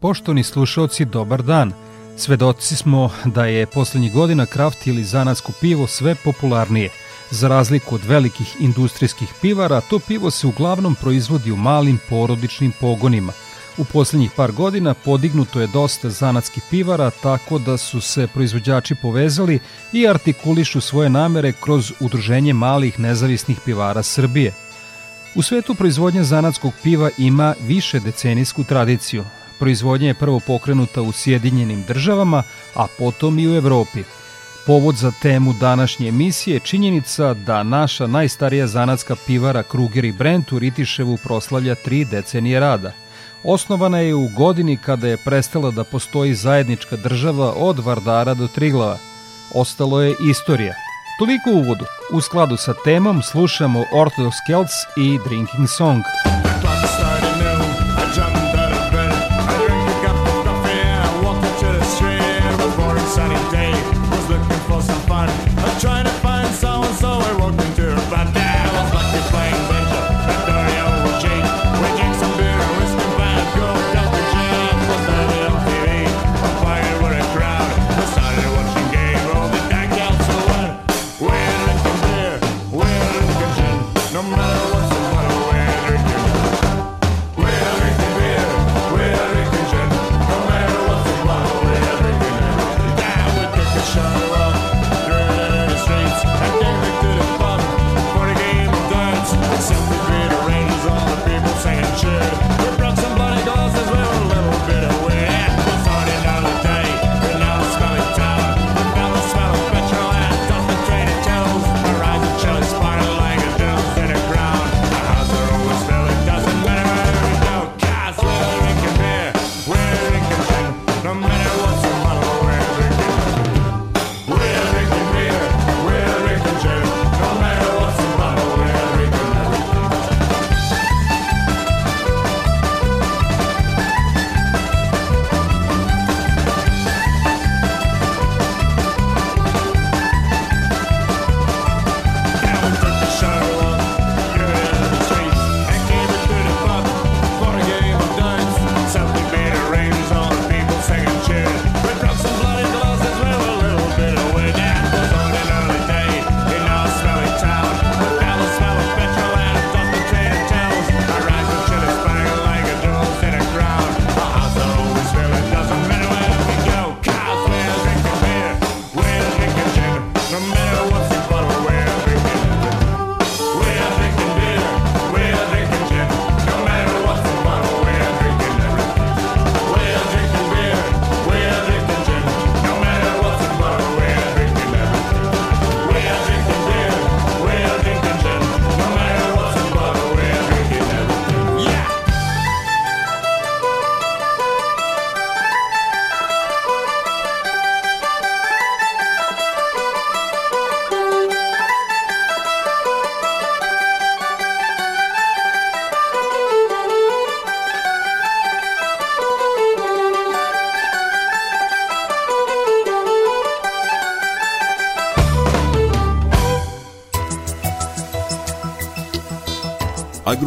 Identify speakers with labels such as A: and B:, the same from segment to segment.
A: Poštovni slušalci, dobar dan. Svedoci smo da je poslednjih godina kraft ili zanatsko pivo sve popularnije. Za razliku od velikih industrijskih pivara, to pivo se uglavnom proizvodi u malim porodičnim pogonima. U poslednjih par godina podignuto je dosta zanatskih pivara tako da su se proizvođači povezali i artikulišu svoje namere kroz udruženje malih nezavisnih pivara Srbije. U svetu proizvodnja zanatskog piva ima više decenijsku tradiciju, Proizvodnja je prvo pokrenuta u Sjedinjenim državama, a potom i u Evropi. Povod za temu današnje emisije je činjenica da naša najstarija zanatska pivara Kruger i Brent u Ritiševu proslavlja tri decenije rada. Osnovana je u godini kada je prestala da postoji zajednička država od Vardara do Triglava. Ostalo je istorija. Toliko uvodu. U skladu sa temom slušamo Orthodox Celts i Drinking Song. Drinking Song.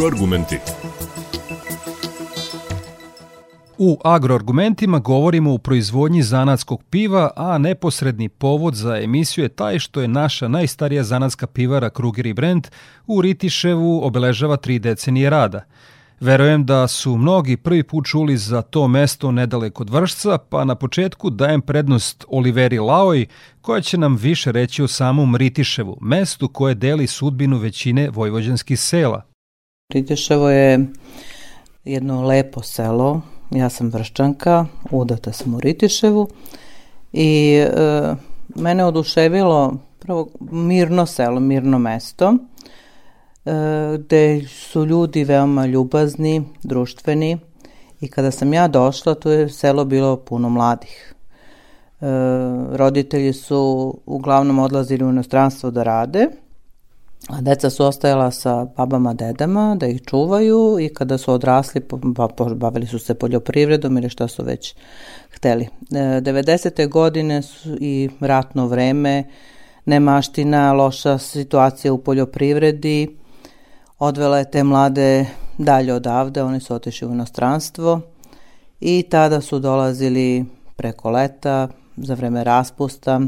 A: Agroargumenti. U agroargumentima govorimo o proizvodnji zanatskog piva, a neposredni povod za emisiju je taj što je naša najstarija zanatska pivara Kruger i Brent u Ritiševu obeležava tri decenije rada. Verujem da su mnogi prvi put čuli za to mesto nedaleko od Vršca, pa na početku dajem prednost Oliveri Laoj, koja će nam više reći o samom Ritiševu, mestu koje deli sudbinu većine vojvođanskih sela –
B: Pridješevo je jedno lepo selo, ja sam Vrščanka, udata sam u Ritiševu i e, mene oduševilo prvo mirno selo, mirno mesto e, gde su ljudi veoma ljubazni, društveni i kada sam ja došla tu je selo bilo puno mladih. E, roditelji su uglavnom odlazili u inostranstvo da rade – Deca su ostajala sa babama, dedama da ih čuvaju i kada su odrasli, bavili su se poljoprivredom ili šta su već hteli. E, 90. godine su i ratno vreme, nemaština, loša situacija u poljoprivredi, odvela je te mlade dalje odavde, oni su otišli u inostranstvo i tada su dolazili preko leta, za vreme raspusta,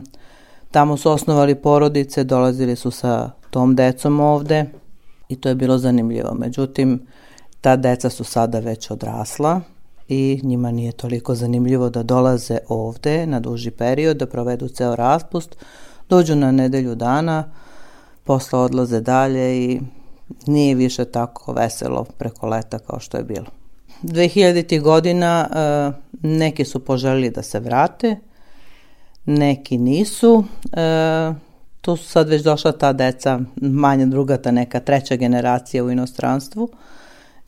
B: tamo su osnovali porodice, dolazili su sa tom decom ovde i to je bilo zanimljivo. Međutim, ta deca su sada već odrasla i njima nije toliko zanimljivo da dolaze ovde na duži period, da provedu ceo raspust, dođu na nedelju dana, posle odlaze dalje i nije više tako veselo preko leta kao što je bilo. 2000. godina eh, neki su poželili da se vrate, neki nisu. Eh, To su sad već došla ta deca, manja druga, ta neka treća generacija u inostranstvu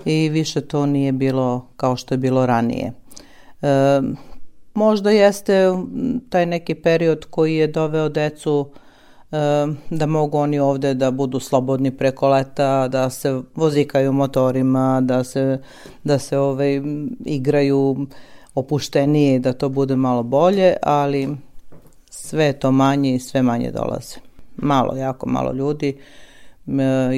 B: i više to nije bilo kao što je bilo ranije. E, možda jeste taj neki period koji je doveo decu e, da mogu oni ovde da budu slobodni preko leta, da se vozikaju motorima, da se, da se ove, ovaj, igraju opuštenije, da to bude malo bolje, ali sve to manje i sve manje dolaze malo, jako malo ljudi.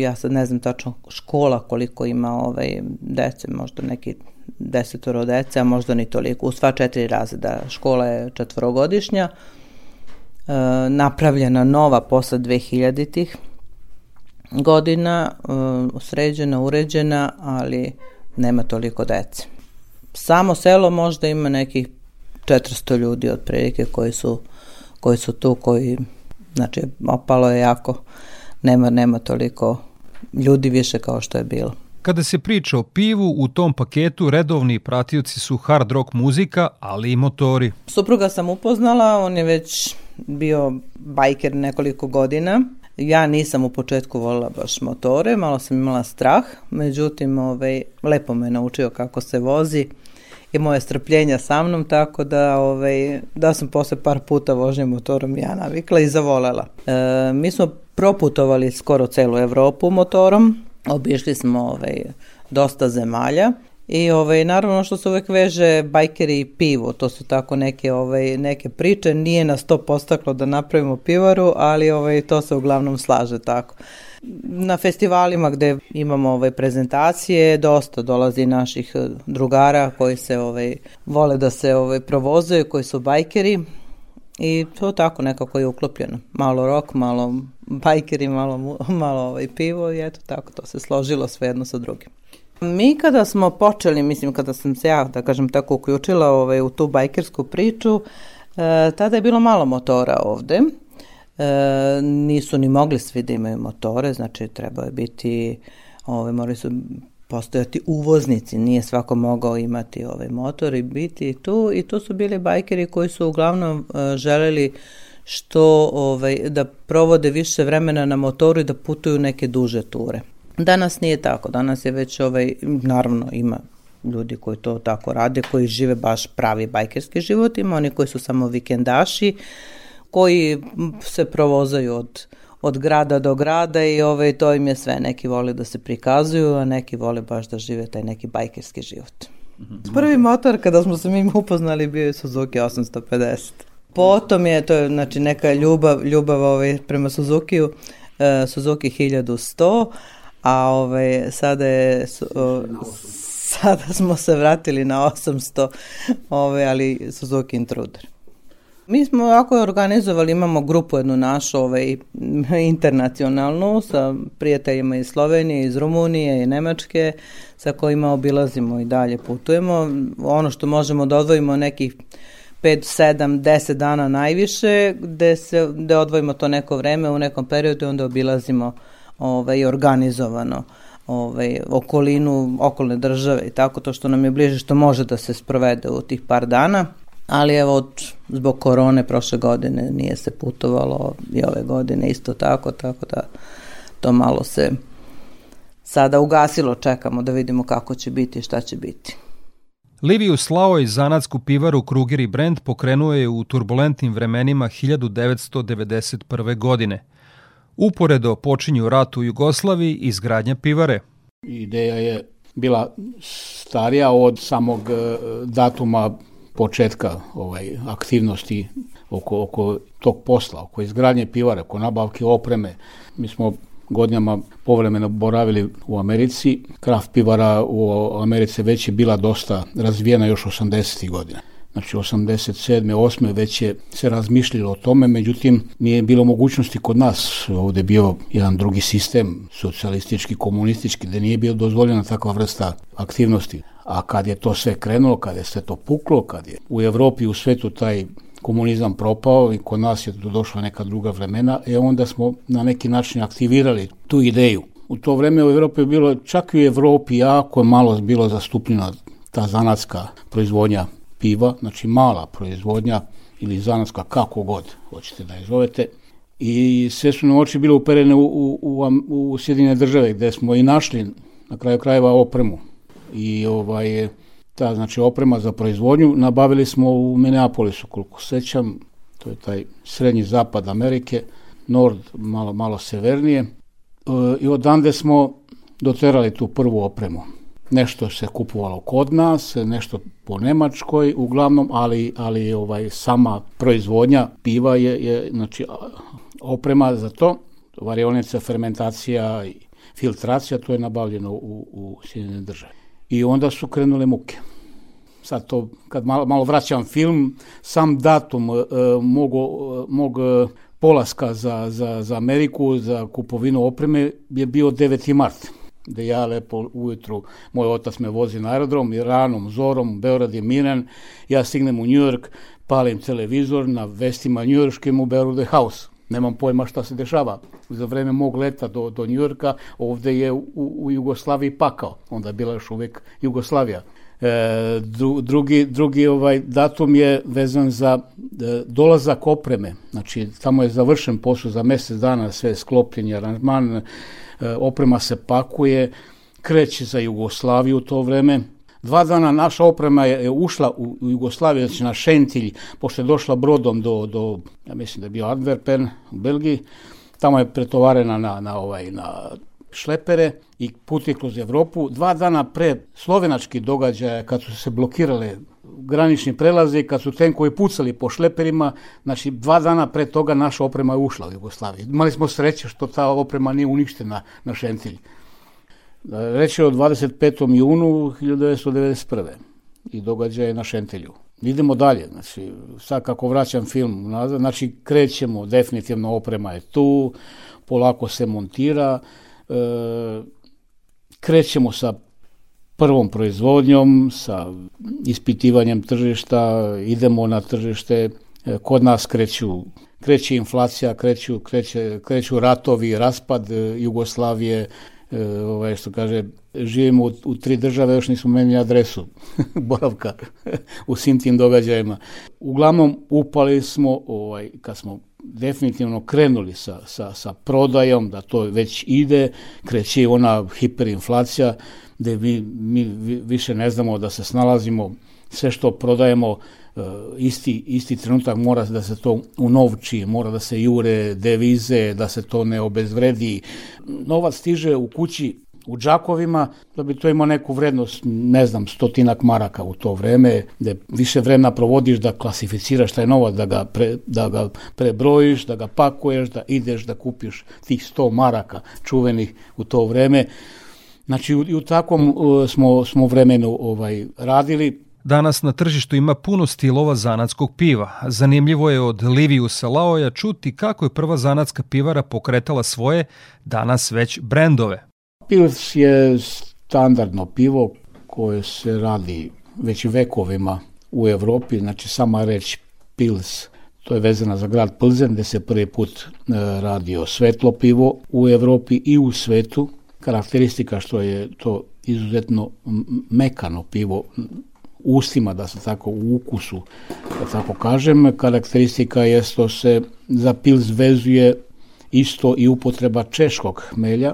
B: Ja sad ne znam tačno škola koliko ima ovaj, dece, možda neki desetoro dece, a možda ni toliko. U sva četiri razreda škola je četvorogodišnja, e, napravljena nova posle 2000-ih godina, e, sređena, uređena, ali nema toliko dece. Samo selo možda ima nekih 400 ljudi otprilike koji su, koji su tu, koji Znači, opalo je jako, nema, nema toliko ljudi više kao što je bilo.
A: Kada se priča o pivu, u tom paketu redovni pratioci su hard rock muzika, ali i motori.
B: Supruga sam upoznala, on je već bio bajker nekoliko godina. Ja nisam u početku volila baš motore, malo sam imala strah, međutim, ovaj, lepo me naučio kako se vozi je moje strpljenja sa mnom, tako da, ovaj, da sam posle par puta vožnje motorom ja navikla i zavolela. E, mi smo proputovali skoro celu Evropu motorom, obišli smo ovaj, dosta zemalja I ovaj, naravno što se uvek veže bajkeri i pivo, to su tako neke, ovaj, neke priče, nije nas to postaklo da napravimo pivaru, ali ovaj, to se uglavnom slaže tako. Na festivalima gde imamo ove ovaj, prezentacije dosta dolazi naših eh, drugara koji se ovaj, vole da se ovaj, provozuju, koji su bajkeri i to tako nekako je uklopljeno. Malo rok, malo bajkeri, malo malo ovaj pivo i eto tako to se složilo sve jedno sa drugim. Mi kada smo počeli, mislim kada sam se ja, da kažem tako, uključila ovaj, u tu bajkersku priču, e, tada je bilo malo motora ovde. E, nisu ni mogli svi da imaju motore, znači trebao je biti, ovaj, morali su postojati uvoznici, nije svako mogao imati ovaj motor i biti tu i to su bili bajkeri koji su uglavnom e, želeli što ovaj, da provode više vremena na motoru i da putuju neke duže ture. Danas nije tako, danas je već ovaj, naravno ima ljudi koji to tako rade, koji žive baš pravi bajkerski život, ima oni koji su samo vikendaši, koji se provozaju od od grada do grada i ovaj, to im je sve. Neki vole da se prikazuju, a neki vole baš da žive taj neki bajkerski život. Mhm. Prvi motor kada smo se mi upoznali bio je Suzuki 850. Potom je to znači neka ljubav, ljubav ovaj, prema Suzukiju, uh, e, Suzuki 1100, a ovaj, sada je o, sada smo se vratili na 800 ove, ali Suzuki Intruder Mi smo ovako organizovali, imamo grupu jednu našu ovaj, internacionalnu sa prijateljima iz Slovenije, iz Rumunije i Nemačke sa kojima obilazimo i dalje putujemo. Ono što možemo da odvojimo nekih 5, 7, 10 dana najviše, gde, se, gde odvojimo to neko vreme u nekom periodu i onda obilazimo uh, ovaj, organizovano ovaj, okolinu, okolne države i tako, to što nam je bliže, što može da se sprovede u tih par dana. Ali evo, od, zbog korone prošle godine nije se putovalo i ove godine isto tako, tako da to malo se sada ugasilo, čekamo da vidimo kako će biti i šta će biti.
A: Liviju Slavoj, zanatsku pivaru Krugeri Brand, pokrenuo je u turbulentnim vremenima 1991. godine – Uporedo počinju rat u Jugoslaviji i izgradnja pivare.
C: Ideja je bila starija od samog e, datuma početka ovaj aktivnosti oko, oko tog posla, oko izgradnje pivare, oko nabavke opreme. Mi smo godinama povremeno boravili u Americi. Kraft pivara u Americi već je bila dosta razvijena još 80. godina. Znači 87. 8. već je se razmišljilo o tome, međutim nije bilo mogućnosti kod nas. Ovde je bio jedan drugi sistem, socijalistički, komunistički, gde nije bio dozvoljena takva vrsta aktivnosti. A kad je to sve krenulo, kad je sve to puklo, kad je u Evropi, u svetu taj komunizam propao i kod nas je došla neka druga vremena, e onda smo na neki način aktivirali tu ideju. U to vreme u Evropi je bilo, čak i u Evropi jako malo bilo zastupljena ta zanatska proizvodnja piva, znači mala proizvodnja ili zanatska, kako god hoćete da je zovete. I sve su nam oči bile uperene u, u, u, u Sjedine države gde smo i našli na kraju krajeva opremu. I ovaj, ta znači oprema za proizvodnju nabavili smo u Minneapolisu koliko sećam, to je taj srednji zapad Amerike, nord malo, malo severnije. E, I odande smo doterali tu prvu opremu nešto se kupovalo kod nas, nešto po Nemačkoj uglavnom, ali, ali ovaj sama proizvodnja piva je, je znači, oprema za to, varionica, fermentacija i filtracija, to je nabavljeno u, u Sjedinjene države. I onda su krenule muke. Sad to, kad malo, malo vraćam film, sam datum e, mog, e, mog e, polaska za, za, za Ameriku, za kupovinu opreme je bio 9. marta da ja lepo ujutru, moj otac me vozi na aerodrom, ranom, zorom, Beograd je miran, ja stignem u Njujork, palim televizor na vestima njujorškim u Beoradu je haos. Nemam pojma šta se dešava. Za vreme mog leta do, do Njujorka ovde je u, u Jugoslaviji pakao. Onda je bila još uvek Jugoslavija. E, drugi, drugi ovaj datum je vezan za e, dolazak opreme. Znači, tamo je završen posao za mesec dana, sve je sklopljen aranžman, E, oprema se pakuje, kreće za Jugoslaviju u to vreme, Dva dana naša oprema je ušla u Jugoslaviju, znači na Šentilj, pošto je došla brodom do, do ja mislim da je bio Antwerpen u Belgiji, tamo je pretovarena na, na, ovaj, na šlepere i put je kroz Evropu. Dva dana pre slovenačkih događaja, kad su se blokirale granični prelazi, kad su tenkovi pucali po šleperima, znači dva dana pre toga naša oprema je ušla u Jugoslaviju. Imali smo sreće što ta oprema nije uništena na Šentilj. Reč je o 25. junu 1991. i događaj je na Šentilju. Idemo dalje, znači, sad kako vraćam film nazad, znači krećemo, definitivno oprema je tu, polako se montira, e, krećemo sa prvom proizvodnjom, sa ispitivanjem tržišta, idemo na tržište, e, kod nas kreću kreće inflacija, kreću, kreće, kreću ratovi, raspad e, Jugoslavije, e, ovaj, što kaže, živimo u, u tri države, još nismo menili adresu boravka u svim tim događajima. Uglavnom, upali smo, ovaj, kad smo definitivno krenuli sa, sa, sa prodajom, da to već ide, kreće ona hiperinflacija, gde mi, mi više ne znamo da se snalazimo, sve što prodajemo, e, isti, isti trenutak mora da se to unovči, mora da se jure devize, da se to ne obezvredi. Novac stiže u kući u džakovima, da bi to imao neku vrednost, ne znam, stotinak maraka u to vreme, gde više vremena provodiš da klasificiraš je novac, da ga, pre, da ga prebrojiš, da ga pakuješ, da ideš da kupiš tih 100 maraka čuvenih u to vreme. Znači, u, u takvom uh, smo, smo vremenu ovaj, radili,
A: Danas na tržištu ima puno stilova zanatskog piva. Zanimljivo je od Liviusa Laoja čuti kako je prva zanatska pivara pokretala svoje, danas već brendove.
C: Pils je standardno pivo koje se radi već vekovima u Evropi, znači sama reč Pils, to je vezana za grad Plzen gde se prvi put e, radio svetlo pivo u Evropi i u svetu. Karakteristika što je to izuzetno mekano pivo u ustima, da se tako u ukusu, da tako kažem. Karakteristika je što se za pils vezuje isto i upotreba češkog hmelja,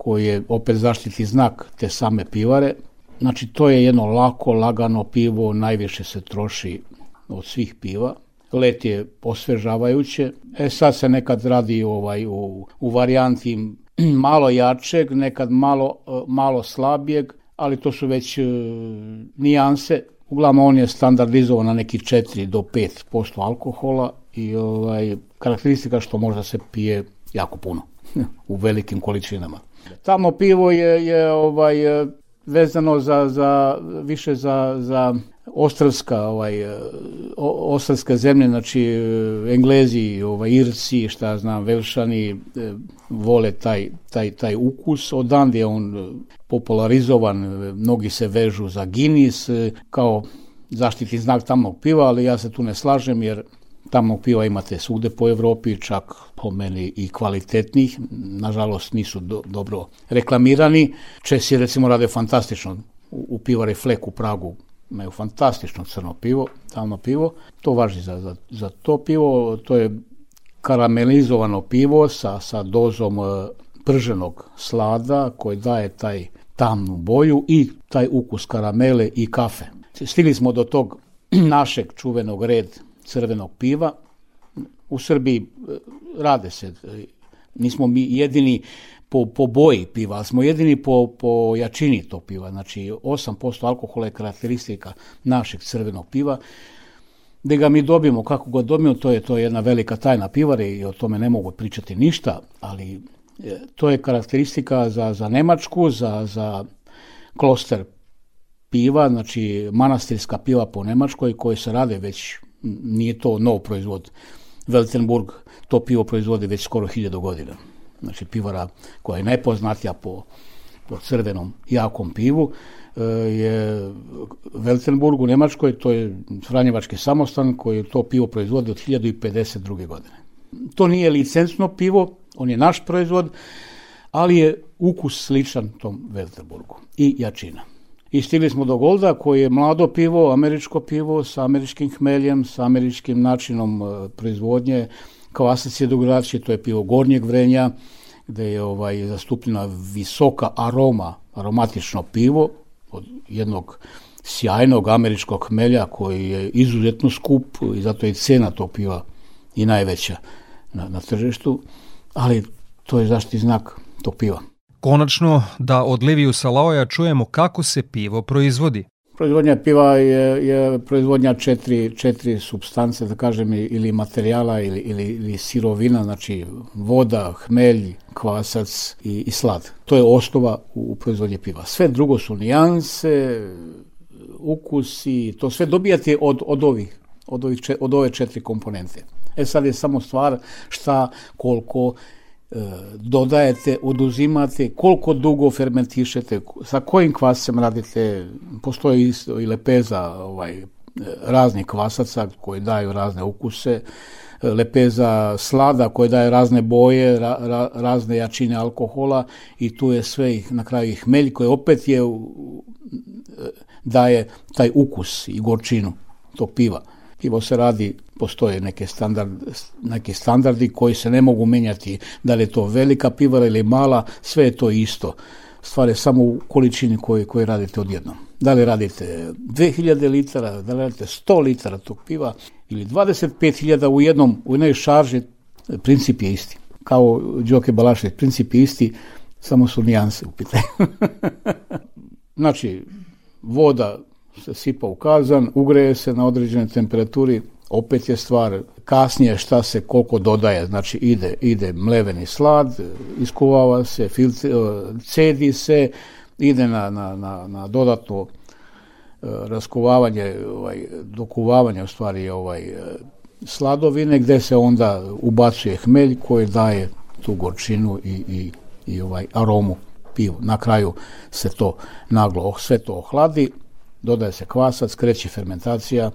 C: koji je opet zaštitni znak te same pivare. Znači, to je jedno lako, lagano pivo, najviše se troši od svih piva. Let je osvežavajuće. E sad se nekad radi ovaj, u, u varijanti malo jačeg, nekad malo, e, malo slabijeg, ali to su već e, nijanse. Uglavnom on je standardizovan na neki 4 do 5% alkohola i ovaj, karakteristika što možda se pije jako puno u velikim količinama. Tamo pivo je, je ovaj, e, vezano za, za, više za, za ostravska, ovaj, e, ostravska zemlja, znači e, Englezi, ovaj, Irci, šta znam, Velšani vole taj, taj, taj ukus, odande je on popularizovan, mnogi se vežu za Guinness kao zaštitni znak tamnog piva, ali ja se tu ne slažem jer Tamo piva imate svugde po Evropi, čak po meni i kvalitetnih, nažalost nisu do, dobro reklamirani. Česi recimo rade fantastično, u, u pivari Flek u Pragu imaju fantastično crno pivo, tamno pivo, to važi za, za, za to pivo, to je karamelizovano pivo sa, sa dozom e, prženog slada koji daje taj tamnu boju i taj ukus karamele i kafe. Stigli smo do tog našeg čuvenog red crvenog piva. U Srbiji e, rade se, e, nismo mi jedini po, po boji piva, ali smo jedini po, po jačini to piva. Znači 8% alkohola je karakteristika našeg crvenog piva. Da ga mi dobijemo, kako ga dobijemo, to je to je jedna velika tajna pivare i o tome ne mogu pričati ništa, ali e, to je karakteristika za, za Nemačku, za, za kloster piva, znači manastirska piva po Nemačkoj koje se rade već nije to nov proizvod. Veltenburg to pivo proizvode već skoro hiljadu godina. Znači pivara koja je najpoznatija po, po crvenom jakom pivu e, je Veltenburg u Nemačkoj, to je Franjevački samostan koji je to pivo proizvodi od 1052. godine. To nije licencno pivo, on je naš proizvod, ali je ukus sličan tom Veltenburgu i jačina i stigli smo do Golda koji je mlado pivo, američko pivo sa američkim hmeljem, sa američkim načinom e, proizvodnje, kvasic je drugačije, to je pivo gornjeg vrenja gde je ovaj, zastupljena visoka aroma, aromatično pivo od jednog sjajnog američkog hmelja koji je izuzetno skup i zato je cena tog piva i najveća na, na tržištu, ali to je zaštitni znak tog piva.
A: Konačno, da od Liviju Salaoja čujemo kako se pivo proizvodi.
C: Proizvodnja piva je, je proizvodnja četiri, četiri substance, da kažem, ili materijala ili, ili, ili sirovina, znači voda, hmelj, kvasac i, i slad. To je osnova u, u proizvodnje piva. Sve drugo su nijanse, ukusi, to sve dobijate od, od ovih, od, ovih, od ove četiri komponente. E sad je samo stvar šta, koliko, dodajete, oduzimate, koliko dugo fermentišete, sa kojim kvasem radite, postoji isto i lepeza ovaj, raznih kvasaca koji daju razne ukuse, lepeza slada koje daje razne boje, ra, ra, razne jačine alkohola i tu je sve na kraju i hmelj koji opet je daje taj ukus i gorčinu to piva pivo se radi, postoje neke standard, neki standardi koji se ne mogu menjati, da li je to velika pivara ili mala, sve je to isto. Stvar je samo u količini koje, koje radite odjednom. Da li radite 2000 litara, da li radite 100 litara tog piva ili 25.000 u jednom, u jednoj šarži, princip je isti. Kao Đoke Balašić, princip je isti, samo su nijanse u pitanju. znači, voda se sipa u kazan, ugreje se na određene temperaturi, opet je stvar kasnije šta se koliko dodaje, znači ide, ide mleveni slad, iskuvava se, filtri, e, cedi se, ide na, na, na, na dodatno e, raskuvavanje, ovaj, dokuvavanje u stvari ovaj, e, sladovine gde se onda ubacuje hmelj koji daje tu gorčinu i, i, i ovaj aromu pivu. Na kraju se to naglo, sve to ohladi, dodaje se kvasac, kreće fermentacija,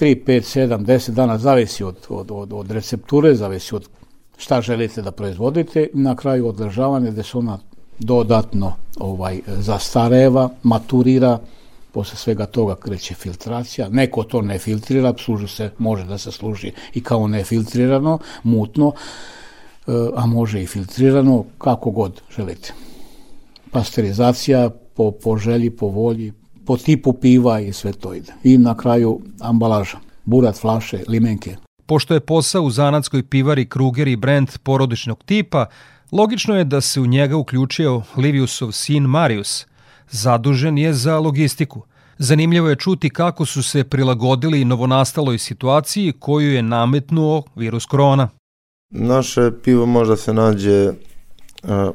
C: 3, 5, 7, 10 dana, zavisi od, od, od, od recepture, zavisi od šta želite da proizvodite, na kraju održavanje gde se ona dodatno ovaj zastareva, maturira, posle svega toga kreće filtracija, neko to ne filtrira, služi se, može da se služi i kao nefiltrirano, mutno, eh, a može i filtrirano, kako god želite. Pasterizacija po, po želji, po volji, po tipu piva i sve to ide. I na kraju ambalaža, burat, flaše, limenke.
A: Pošto je posao u zanatskoj pivari Kruger i brend porodičnog tipa, logično je da se u njega uključio Liviusov sin Marius. Zadužen je za logistiku. Zanimljivo je čuti kako su se prilagodili novonastaloj situaciji koju je nametnuo virus korona.
D: Naše pivo možda se nađe e,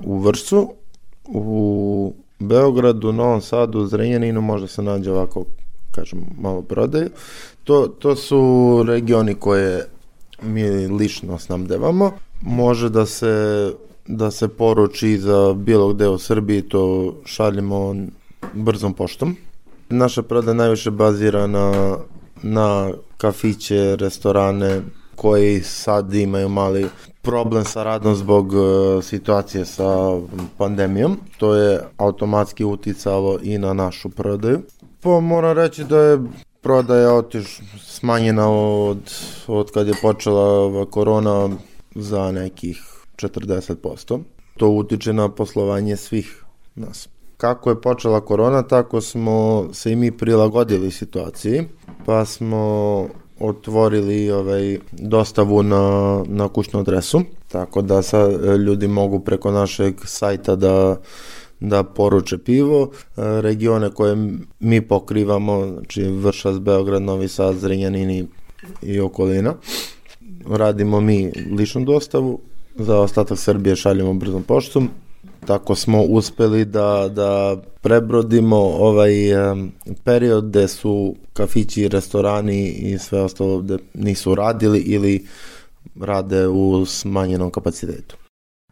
D: u Vršcu, u Beogradu, Novom Sadu, Zrenjaninu možda se nađe ovako kažem malo prodaju. To, to su regioni koje mi lično snabdevamo. Može da se da se poruči za bilo gde u Srbiji, to šaljemo brzom poštom. Naša prodaja najviše bazira na, na kafiće, restorane koji sad imaju mali problem sa radom zbog e, situacije sa pandemijom. To je automatski uticalo i na našu prodaju. Pa moram reći da je prodaja otiš smanjena od, od kad je počela korona za nekih 40%. To utiče na poslovanje svih nas. Kako je počela korona, tako smo se i mi prilagodili situaciji, pa smo otvorili ovaj, dostavu na, na kućnu adresu, tako da sa, e, ljudi mogu preko našeg sajta da da poruče pivo. E, regione koje mi pokrivamo, znači Vršac, Beograd, Novi Sad, Zrenjanin i okolina, radimo mi ličnu dostavu, za ostatak Srbije šaljemo brzom poštom, tako smo uspeli da, da prebrodimo ovaj period gde su kafići, restorani i sve ostalo gde nisu radili ili rade u smanjenom kapacitetu.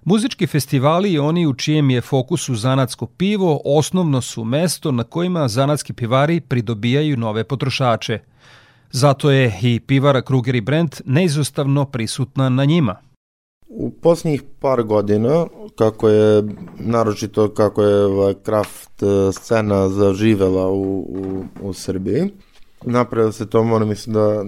A: Muzički festivali i oni u čijem je fokusu zanatsko pivo osnovno su mesto na kojima zanatski pivari pridobijaju nove potrošače. Zato je i pivara Kruger i Brent neizostavno prisutna na njima –
D: U posljednjih par godina, kako je, naročito kako je kraft e, scena zaživela u, u, u Srbiji, napravio se to, moram mislim da,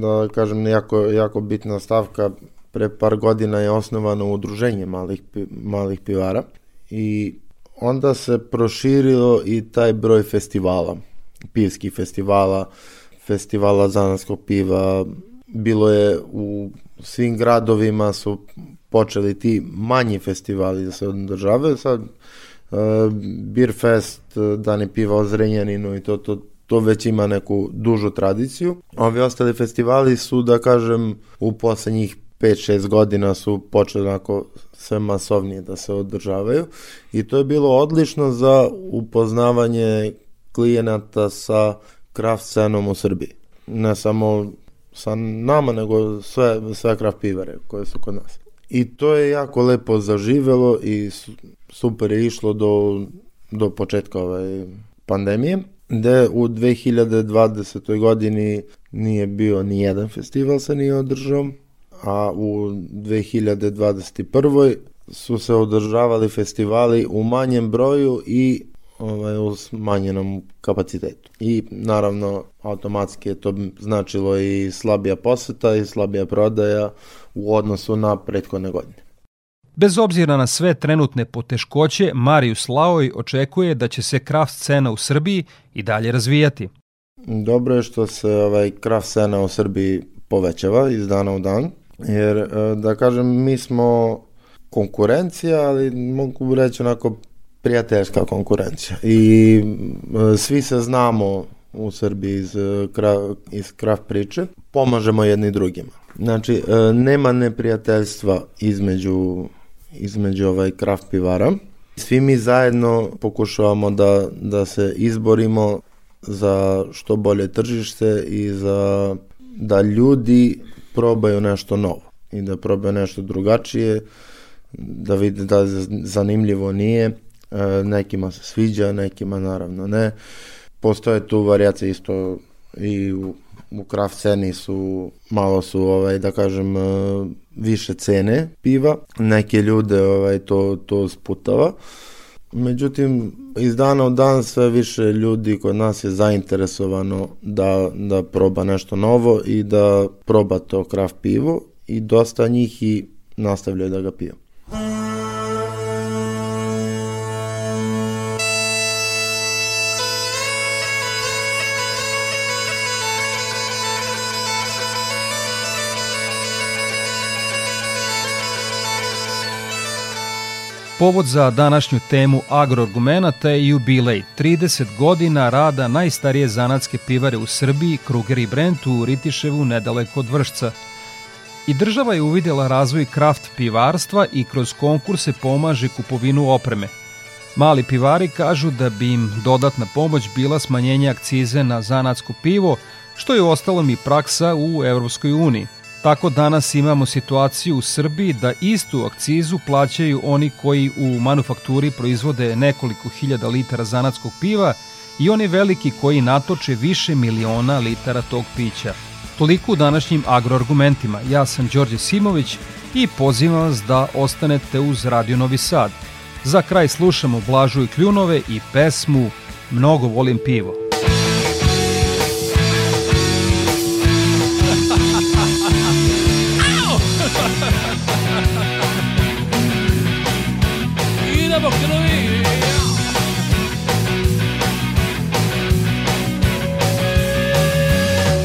D: da kažem, jako, jako bitna stavka, pre par godina je osnovano udruženje malih, malih pivara i onda se proširilo i taj broj festivala, pivskih festivala, festivala zanatskog piva, bilo je u svim gradovima su počeli ti manji festivali da se održavaju, sad uh, Beer Fest, e, Dani piva o Zrenjaninu i to, to, to već ima neku dužu tradiciju. Ovi ostali festivali su, da kažem, u poslednjih 5-6 godina su počeli onako sve masovnije da se održavaju i to je bilo odlično za upoznavanje klijenata sa craft scenom u Srbiji. Ne samo sa nama, nego sve, sve kraft pivare koje su kod nas. I to je jako lepo zaživelo i super je išlo do, do početka ove pandemije, gde u 2020. godini nije bio ni jedan festival se nije održao, a u 2021. su se održavali festivali u manjem broju i ovaj, u smanjenom kapacitetu. I naravno automatski je to značilo i slabija poseta i slabija prodaja u odnosu na prethodne godine.
A: Bez obzira na sve trenutne poteškoće, Marius Laoj očekuje da će se kraft scena u Srbiji i dalje razvijati.
D: Dobro je što se ovaj kraft scena u Srbiji povećava iz dana u dan, jer eh, da kažem mi smo konkurencija, ali mogu reći onako prijateljska konkurencija i e, svi se znamo u Srbiji iz, e, iz krav priče, pomažemo jedni drugima. Znači, e, nema neprijateljstva između, između ovaj krav pivara. Svi mi zajedno pokušavamo da, da se izborimo za što bolje tržište i za da ljudi probaju nešto novo i da probaju nešto drugačije, da vide da zanimljivo nije E, nekima se sviđa, nekima naravno ne. Postoje tu varijacije isto i u, u craft ceni su, malo su, ovaj, da kažem, e, više cene piva. Neke ljude ovaj, to, to sputava. Međutim, iz dana u dan sve više ljudi kod nas je zainteresovano da, da proba nešto novo i da proba to kraft pivo i dosta njih i nastavljaju da ga piju.
A: Povod za današnju temu agroargumenata je jubilej 30 godina rada najstarije zanatske pivare u Srbiji, Kruger i Brent u Ritiševu nedaleko od Vršca. I država je uvidjela razvoj kraft pivarstva i kroz konkurse pomaže kupovinu opreme. Mali pivari kažu da bi im dodatna pomoć bila smanjenje akcize na zanatsko pivo, što je ostalo mi praksa u Evropskoj uniji – Tako danas imamo situaciju u Srbiji da istu akcizu plaćaju oni koji u manufakturi proizvode nekoliko hiljada litara zanatskog piva i oni veliki koji natoče više miliona litara tog pića. Toliko u današnjim agroargumentima. Ja sam Đorđe Simović i pozivam vas da ostanete uz Radio Novi Sad. Za kraj slušamo Blažu i Kljunove i pesmu Mnogo volim pivo. never gonna be.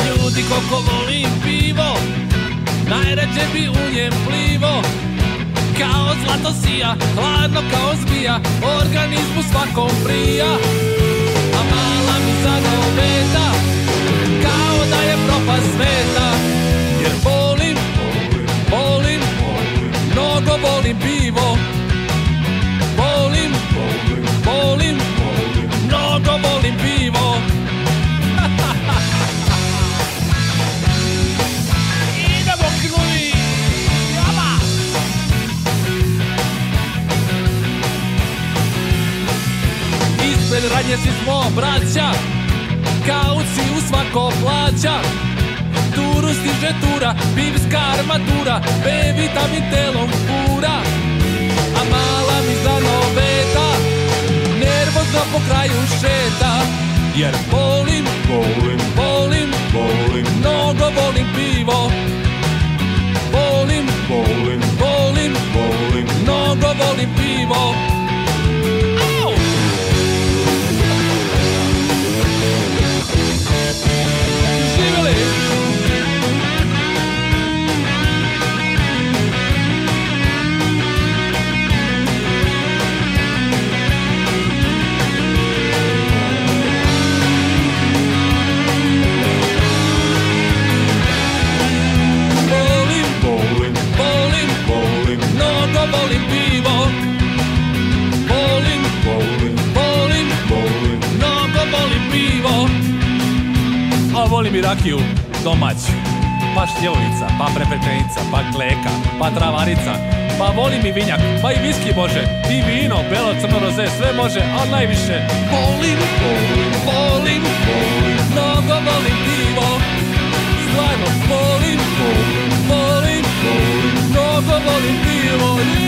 A: Ljudi koliko volim pivo, najređe bi u njem plivo. Kao zlato sija, hladno kao zbija, organizmu svakom A mala mi sada obeta, kao da je propast volim, volim, volim, volim pivo volim, mnogo volim pivo. Idemo knuli, jama! Ispred radnje svi smo braća,
E: kauci u svako plaća. Turu stiže tura, pivska armatura, B vitamin telom pura. da po kraju šeta Jer volim, volim, volim, volim, mnogo volim pivo Volim, volim, volim, volim, mnogo volim pivo Volim, volim, volim, volim, mnogo volim pivo volim i rakiju domaću. Pa štjevovica, pa prepetenica, pa kleka, pa travarica. Pa volim i vinjak, pa i viski može. I vino, belo, crno, roze, sve može, ali najviše volim, volim, volim, volim. Mnogo volim pivo. Stvarno volim, volim, volim, Mnogo volim pivo.